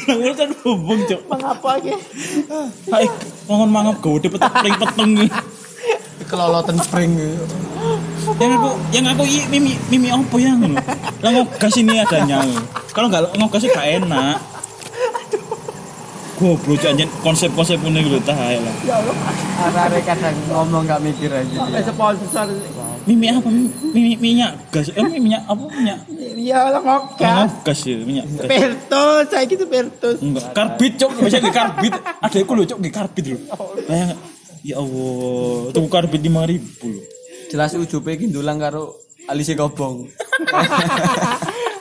tulang mercon bumbung, Cuk. mangapo lagi Hai, ngongon mangap gede peteng peteng. Keloloten spring. yang aku yang aku i, mimi mimi apa yang lah ngogas ini adanya kalau nggak ngogas gak enak goblok anjir konsep-konsep ini gitu tah ya lah Arek kadang ngomong gak mikir aja. Eh, sponsor mimi apa? Mimi, minyak gas eh minyak apa? Minyak ya lah ngogas gas ya minyak gas. Pertus saya gitu Pertus enggak karbit cok bisa di karbit? Ada aku loh cok di karbit loh bayang ya allah tuh karbit lima ribu loh Jelas ujube iki ndulang karo alise kobong.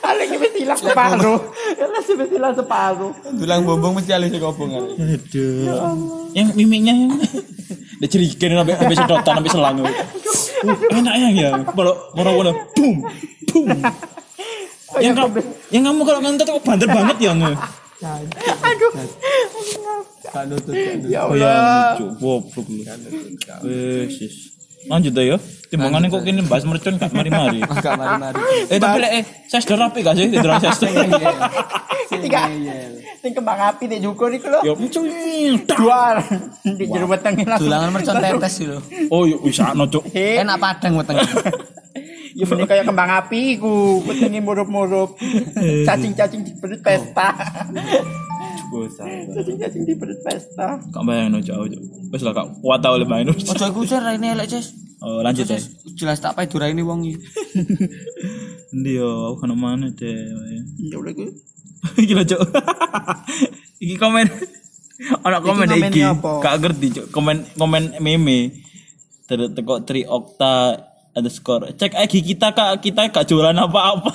Alek wis hilang separuh. <laughs> ya lah wis hilang separuh. Ndulang bombong mesti alise kobong arek. aduh. Yang miminya yang <laughs> dia cerikin sampai sampai sedotan sampai selang <laughs> uh, enak yang ya kalau mau boom boom. Yang kamu yang kamu kalau ngantar kok banter banget ya nge? Aduh. Nutut. ya oh ya Allah goblok lu. Yes. Lanjut ya timbangannya kok gini bahas mercon gak mari-mari. <laughs> Gak mari-mari. eh tapi eh saya sudah rapi gak sih? Tidak saya sudah tiga sing kembang api di Juko niku lho ya mercon jual. Di jero Dulangan mercon tetes lho. oh yuk bisa no cok Eh, Enak padang wetenge. <laughs> ya mending kayak kembang api ku wetenge murup-murup. Cacing-cacing di perut pesta cacing-cacing di perut pesta Kak bayang no cok cok wes lah kak kuat tau lebih main Ojo iku cer ini elek, Ces. oh lanjut ya Jelas tak pae duraine wong iki. <laughs> Ndi yo, aku kan mana deh. ya udah gue <laughs> Gila, Cok. <laughs> iki komen Ono komen Iki? Gak ngerti, Cok. Komen komen meme. Terus teko 3 okta underscore. Cek lagi kita kak kita gak jualan apa-apa.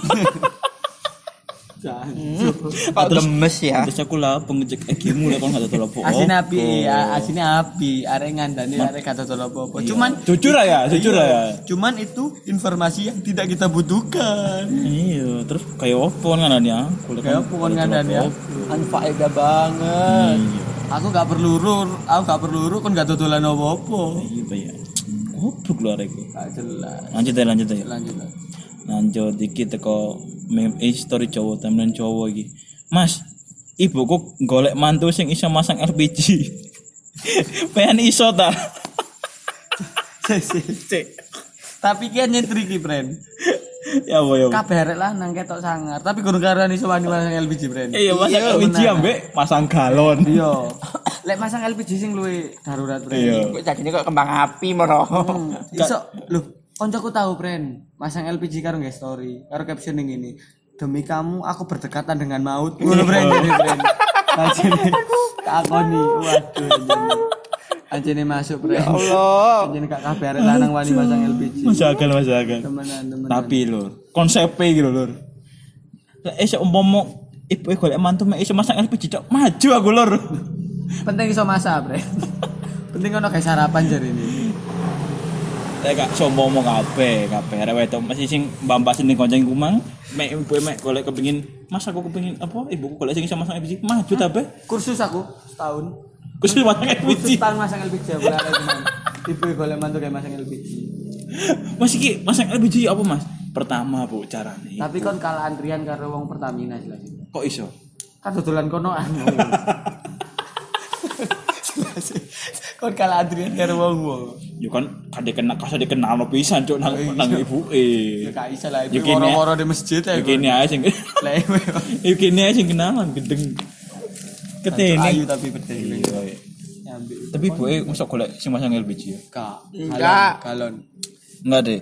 Kok gemes ya Terus aku lah pengecek egimu lah kalau gak tahu apa. Asine api, ya, asine api, arek ngandani arek kata tolo apa-apa. Cuman Jujur ya, jujur ya. cuman itu informasi yang tidak kita butuhkan. Iya, terus kayak apa kan ada Kulit Kayak apa kan ngandani ya? Anfaedah banget. Iya. Aku gak perlu rur, aku gak perlu rur kan gak dodolan apa-apa. Iya, Pak ya. Goblok lu arek. Jelas. Lanjut ya, lanjut ya. Lanjut. Lah. lanjut dikit teko meme eh, story cowok timeline cowok iki mas ibuku golek mantu sing iso masang LPG <laughs> pengen iso ta Tapi kian nyentri ki, Bren. ya apa ya Kabeh arek lanang ketok sangar, tapi guru karuan iso wani masang LPG, Bren. iya masang Iya, LPG ambek pasang galon Iya. Lek masang LPG sing luwe darurat, Bren. iya kok jadinya kok kembang api moro Hmm, Iso lho, koncoku tahu, Bren. Masang LPG karo nggak story, karo caption yang ini. Demi kamu aku berdekatan dengan maut. Ngono, Bren, jadi, Bren. Anjene. Kakoni, waduh. anjene. Masuk, Bren. Allah Anjene gak kabeh arek lanang wani masang LPG. masuk akal masuk akal Temenan, temenan. tapi lur konsepnya gitu lur eh seumpama ibu golek mantu mek iso masang LPG cok maju aku lur penting iso masak, Bren. <laughs> penting ono kayak sarapan jar ini. Ya kak sombong mau kabeh, kabeh arek wedok masih sing mbambas ning konceng kumang, mek ibu mek golek kepengin, Mas aku kepengin apa? Ibuku golek sing iso masang LPG, maju ta be? Kursus aku setahun. Kus masang Kursus LPG. setahun masang LPG. Ibu golek mantu kayak masang LPG. Mas iki masang LPG apa Mas? Pertama Bu carane. Tapi kon kalah antrian karo wong Pertamina jelas. Kok iso? Kan dodolan kono anu. <laughs> <laughs> Kon kalah Adrian karo wong-wong. Yo kan kade kena kasa dikenal no pisan cuk nang nang ibu Ya eh. gak iso lah Ya ibu moro-moro di masjid ya. Yo kene ae sing Lah ibu. <laughs> Yo kene ae sing kenalan gendeng. Ayu Ketene. tapi bedeng. Iya. Nyambi. Tapi boe masuk golek sing masang LPG ya. Enggak. Galon. Enggak deh.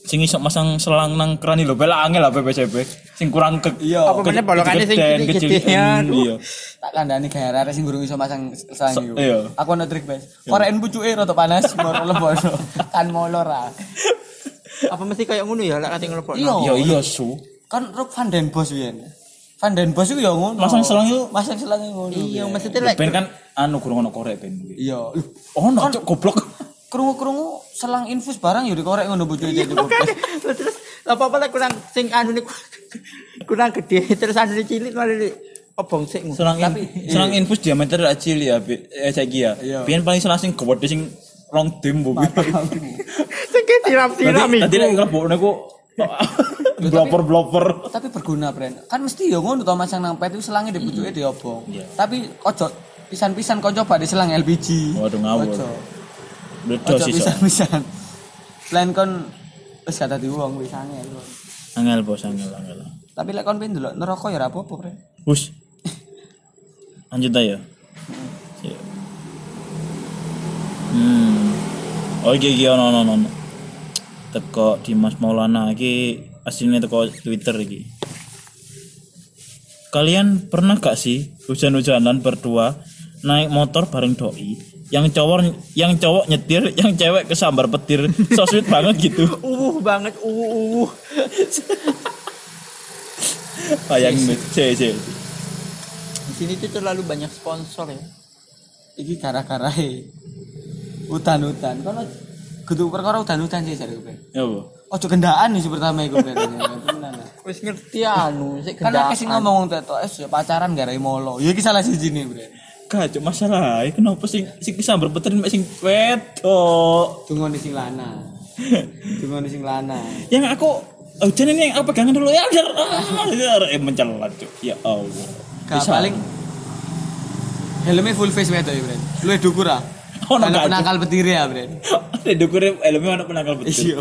Sing iso masang selang nang keran lho bela angel lah PPCP. Sing kurang ke Iya. Apa meneh bolongannya sing gede-gedean. Iya. Tak kandani gawe arek sing gurung iso masang selang iku. iya. Aku ono trik, Bes. Koreken pucuke rada panas, <laughs> moro lebono. Kan molor ah. Apa mesti kayak ngono ya lek kate ngelepok. Iya. Iya iya su. Kan Rob Van Den Bos wiyen. Van Den Bos iku ya ngono. Masang selang iku masang selang iku ngono. Iya, biyen. mesti lek ben kan anu kurang ono korek ben. Iya. Oh, no, cok goblok. Krungu-krungu selang infus barang ya dikorek ngono bojoke Iya, jadi goblok. terus apa apa lek kurang sing anu nih kurang gede terus anu nih cilik malah di obong sik. Selang in, Tapi- selang infus diameter kecil ya, Bi. eh saiki ya. Iya. Biyen paling selang sing gede sing rong dim bu. <laughs> Sing siram-siram Tadi tadi iku. lek nglebokne ku <laughs> bloper-bloper. Tapi berguna, Bren. Kan mesti ya ngono to masang nang pet itu selangnya di pucuke diobong. Iya. Tapi ojo pisan-pisan kok coba di selang LPG. Waduh, ngawur. Ojo sih. so. pisan-pisan. Lain kon wis gak dadi wong wis angel. Angel bos, angel, angel. Tapi lek kon pengen delok neraka ya ora apa-apa, Bren. Hus. Lanjut aja. Hmm. Oh iki iki ono ono ono. Teko Dimas Maulana iki aslinya teko Twitter iki. Kalian pernah gak sih hujan-hujanan berdua naik motor bareng doi yang cowok yang cowok nyetir yang cewek kesambar petir so sweet banget gitu <laughs> Uh banget uh uh. bayangin cek cek Di sini tuh terlalu banyak sponsor ya. Iki gara-gara hutan-hutan. Kono kudu perkara hutan-hutan sih jare Bren. ya bu Ojo gendaan nih pertama iku. <laughs> Wis ngerti anu sik Kan kendaan. akeh sing ngomong tetok es ya pacaran gara molo. Ya iki salah siji nih, Bren. Kacau masalah, kenapa sing sing kesambar petir mek sing wedok? Tunggu sing lana. <laughs> Tunggu sing lana. Yang aku hujan ini yang apa pegangan dulu ya udah ah, eh mencelat cuk. Ya Allah. Bisa. paling helmnya full face wedok ya, Bren. Lu dukur ah. Oh, <laughs> Ono penangkal petir ya, Bren. Ada dukure helmnya ana penangkal petir. Iya.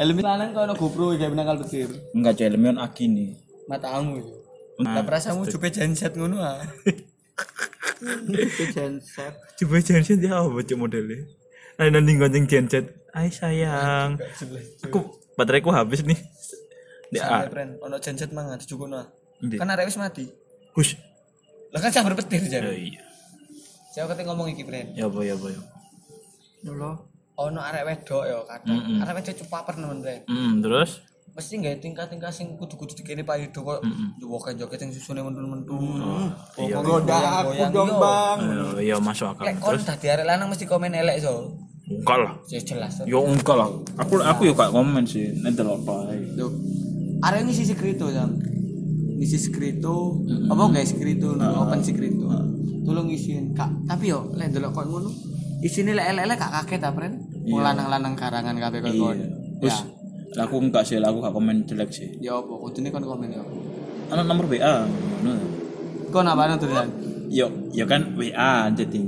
Helmnya lanang kok ono GoPro kayak penangkal petir. Enggak cuk helmnya ana akini. Matamu itu. Nah, Tak perasamu jupe genset ngono ah. <laughs> Itu genset. Coba genset ya apa cuk modelnya? Nah nanti gonceng genset. Ay sayang. Aku bateraiku habis nih. Di Sampai, A. Bren. Ono genset mangan dijukukno. Ndi? Kan arek wis mati. Hush. Lah kan sambar petir Ya jar. iya. Siapa kate ngomong iki, Bren? Ya apa ya apa ya. Lho. Ono arek wedok ya kadang. Arek wedok cupaper nemen, Bren. Hmm, terus mesti nggak tingkat-tingkat sing kudu-kudu dikene Pak Yudo kok joget-joget sing susune mentun-mentun. iya. Goda aku dong, Bang. Eh, ya masuk akal. Lek kon dadi arek lanang mesti komen elek so. enggak lah. Ya jelas. Ya enggak lah. Aku aku ya gak komen sih. Nanti lo apa. Duh. Arek ini sisi krito jam. Ngisi skrito, apa guys skrito, open skrito. Tolong isiin, Kak. Tapi yo lek delok kok ngono. Isine lek elek-elek gak kaget ta, Pren? Wong lanang-lanang karangan kabeh kok. Iya. Terus Ya, aku enggak sih, aku gak komen jelek sih. ya apa kudune kon komen yo. Anak nomor WA. Ngono. Kon apa tulisan? Yo, ya kan WA chatting.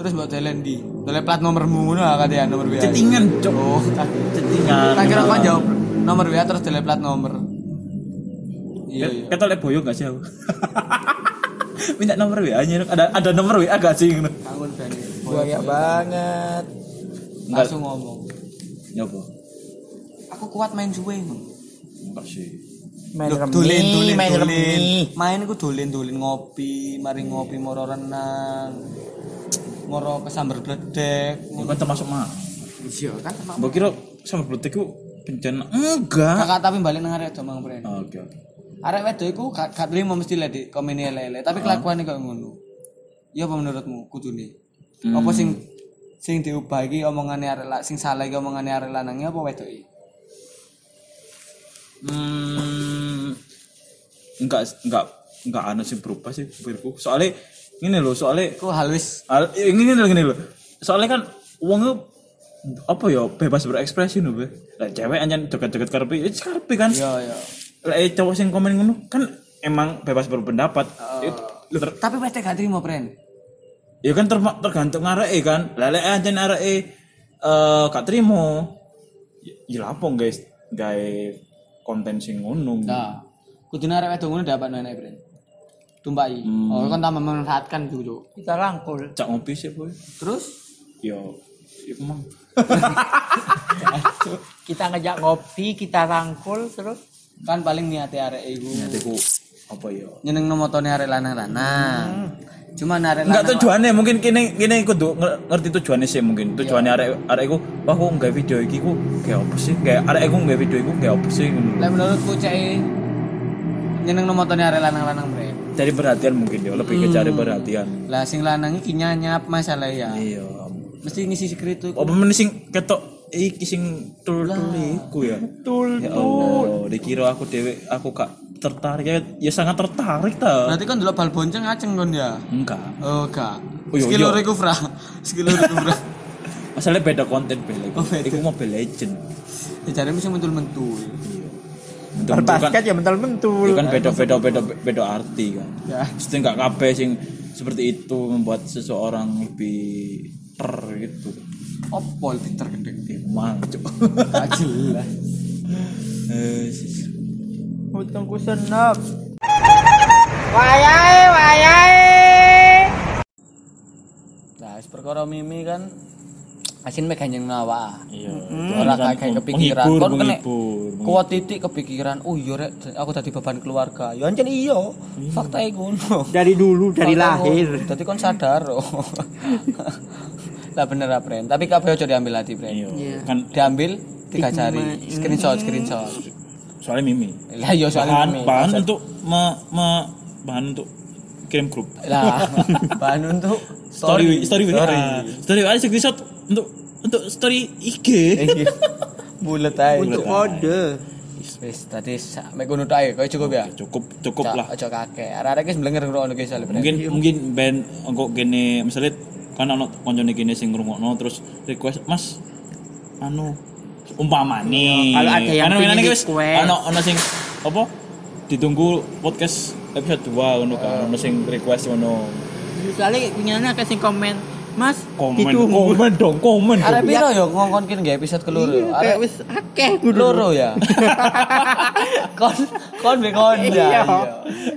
Terus mbok delen di. Delen plat nomormu ngono ah kate nomor WA. Chattingan, cok. Oh, Chattingan. tak kira kon jawab nomor WA terus delen plat nomor. Iya, iya. Kata lek boyo gak sih aku? <laughs> Minta nomor WA-nya. Ada ada nomor WA gak sih? Ngono. Buaya banget. Langsung ngomong. Ya apa? Aku kuat main suwe. Enggak sih. Main Loh, remi, dolen, dolen, main dolen. remi. Main ku dolen dolen ngopi, mari ngopi moro renang. Moro kesambar bledek. Ya kan termasuk mah. Iya kan emang. Mbok kira sama bletek ku bencana. Enggak. Kakak tapi balik nang arek domang pren. Oh, Oke oke. Arek wedok iku gak gak terima mesti lek di komen lele, tapi kelakuannya kok ngono. Ya apa menurutmu kudune? Apa sing sing diubah iki omongane arek sing salah iki omongane arek lanangnya apa wedoke? Hmm, enggak enggak enggak ada sih berubah sih pikirku. Soalnya ini loh, soalnya Ku halus Al, ini loh gini loh. Soalnya kan uangnya apa ya bebas berekspresi loh be. Lah cewek anjan joget-joget karpi, ya karpi kan. Iya iya. Lah eh, cowok sing komen ngono kan emang bebas berpendapat. Itu- lu ter- Tapi pasti gak terima, Pren. ya kan ter- tergantung areke kan. Lele aja areke eh gak terima. Ya, ya lapong guys, gawe konten sing ngono. Nah, kudune arek wedok ngono dapat nenek, Pren. Tumpai. Oh, kan tambah memanfaatkan gitu, Cuk. Kita rangkul. Cak ngopi sih, boy. Terus Yo, yo emang. <laughs> Kita ngejak ngopi, kita rangkul terus kan paling niate arek iku Niatiku apa ya? nyeneng motone arek lanang-lanang. Cuman arek Enggak tujuannya mungkin kini kini kudu nger- ngerti tujuannya sih mungkin tujuannya arek arek iku wah aku nggak video iki ku kayak apa sih kayak arek iku nggak video iku kayak apa sih. Lek menurutku cek nyeneng motone arek lanang-lanang, Pren. cari perhatian mungkin ya lebih ke cari perhatian Lah sing lanang iki nyanyap masalah ya. iya Mesti ngisi skrip itu. apa meneh sing ketok iki sing tul tul iku ya betul. <laughs> ya Allah dikira aku dewe aku kak tertarik ya, ya sangat tertarik ta Berarti kan dulu bal bonceng ngaceng kon ya. enggak Oh, gak. Oh, iya, Skill iya. loro iku, Fra. <laughs> Skill loro iku, Fra. <laughs> masalahnya beda konten beda Oh, beda. iku Mobile Legend Ya jare mesti mentul-mentul. iya Bentuk-bentuk kan basket ya mental mentul. ya kan beda beda beda beda arti kan Ya. Mesti nggak kabeh sing seperti itu membuat seseorang lebih ter gitu. Opo lebih tergendeng dia. Emang cuk. <laughs> Gak jelas. Eh, sis. Utangku senep. Wayahe, wayahe. Nah, perkara Mimi kan asin megang yang nawa. Iya. Ora kayak kepikiran. Menghibur, Kon menghibur. kuat titik kepikiran. Oh iya rek, aku tadi beban keluarga. Ya ancen iya. Fakta iku ngono. Dari dulu, dari Fakta lahir. Dadi kon sadar. <laughs> lah bener lah, Pren. Tapi kabeh aja diambil hati, Pren. Iya. Kan Diambil tiga jari. Screenshot, screenshot. soalnya Mimi. Lah iya soalnya Bahan, Mimi. bahan untuk me, me- bahan untuk kirim grup. Lah, <laughs> bahan untuk Story story WA. Story. Story WA screenshot untuk untuk story IG. Iya. <laughs> Bulet aja. Untuk kode. Wis tadi sampe ngono tok kowe cukup ya. Cukup cukup lah. Aja kakek. Arek-arek wis mblenger guys soalnya. mungkin mungkin band engko gini misalnya kan ono koncone gini sing ngrungokno terus request Mas anu umpama nih Kalau ada yang pengen request. ono ono sing apa ditunggu podcast episode 2 ngono kan ono sing request ngono. Misalnya punya anak kasih komen, Mas, komen ditunggu. komen dong komen Arek dong. piro yo ngongkon kene nggak episode keloro. Iya, Arek kayak wis akeh kudu. loro ya. <laughs> kon kon be kon ya. Iya.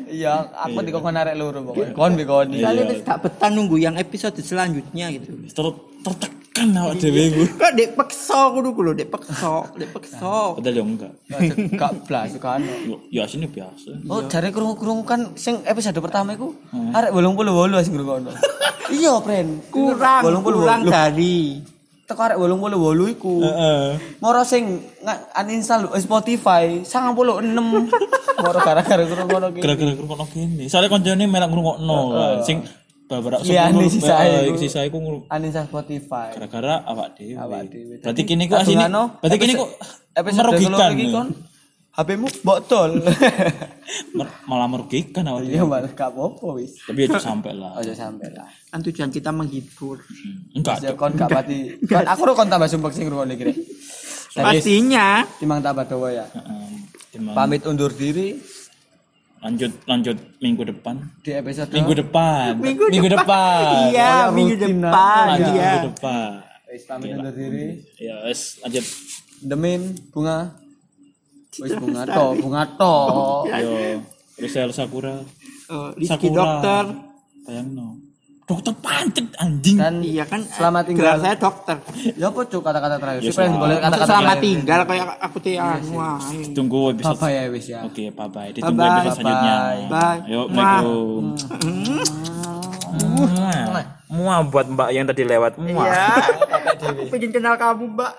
Iya, aku dikongkon arek loro pokoknya. Kon be kon. Misalnya wis gak betah nunggu yang episode selanjutnya gitu. Ter- tertekan awak dhewe iku Kok dek pekso kudu kudu dek pekso, dek pekso. padahal yo enggak Gak blas kan. ya sini biasa Oh, jare krungu-krungu kan sing episode pertama iku arek 88 sing ngrungokno. <laughs> Iya, Pren. Kurang, 88. kurang dari. teko arek 88 iku. heeh Moro sing uninstall eh, Spotify 96. <laughs> Moro gara-gara krungono ki. gara-gara ngrungokno kene soalnya koncone melak ngrungokno kan sing beberapa Iya, ini sisa eh, iku. sisa iku ngrung- Uninstall Spotify. gara-gara awak dhewe. Awak dhewe. Berarti kini kok Kadungano, berarti kini kok merugikan. kon HP-mu botol. <laughs> Mer- malah merugikan awak dhewe. Iya, malah gak apa-apa wis. Tapi aja sampai lah. <laughs> Aja sampai lah. Kan tujuan kita menghibur. Hmm. Enggak. Kon gak pati. <laughs> Aku kon tambah sumpek sing. Rek. Tapi Pastinya. timang tambah dawa ya. Pamit undur diri lanjut lanjut minggu depan. di episode Minggu depan. Minggu depan. <laughs> Iya, Kayak minggu rutin depan. Lanjut Iya. minggu depan. Wis pamit undur diri. Ya, wes lanjut. Demin bunga. Wis bunga to, bunga to. Yo, Rizal Sakura. Eh, Rizky Sakura. dokter. Bayangno. Dokter pancet anjing. Dan Iya kan. Selamat eh, tinggal. saya dokter. Ya apa cuk kata-kata terakhir? Ya, Pren selamat. boleh kata-kata Selamat terakhir. tinggal kayak aku teh anu ae. Tunggu episode Bye ya wis ya. Oke, bye bye. Ditunggu episode selanjutnya. Bye. Ayo, Mwah. Assalamualaikum. Muah. Muah buat Mbak yang tadi lewat. Muah. Iya. Aku pengen kenal kamu, Mbak.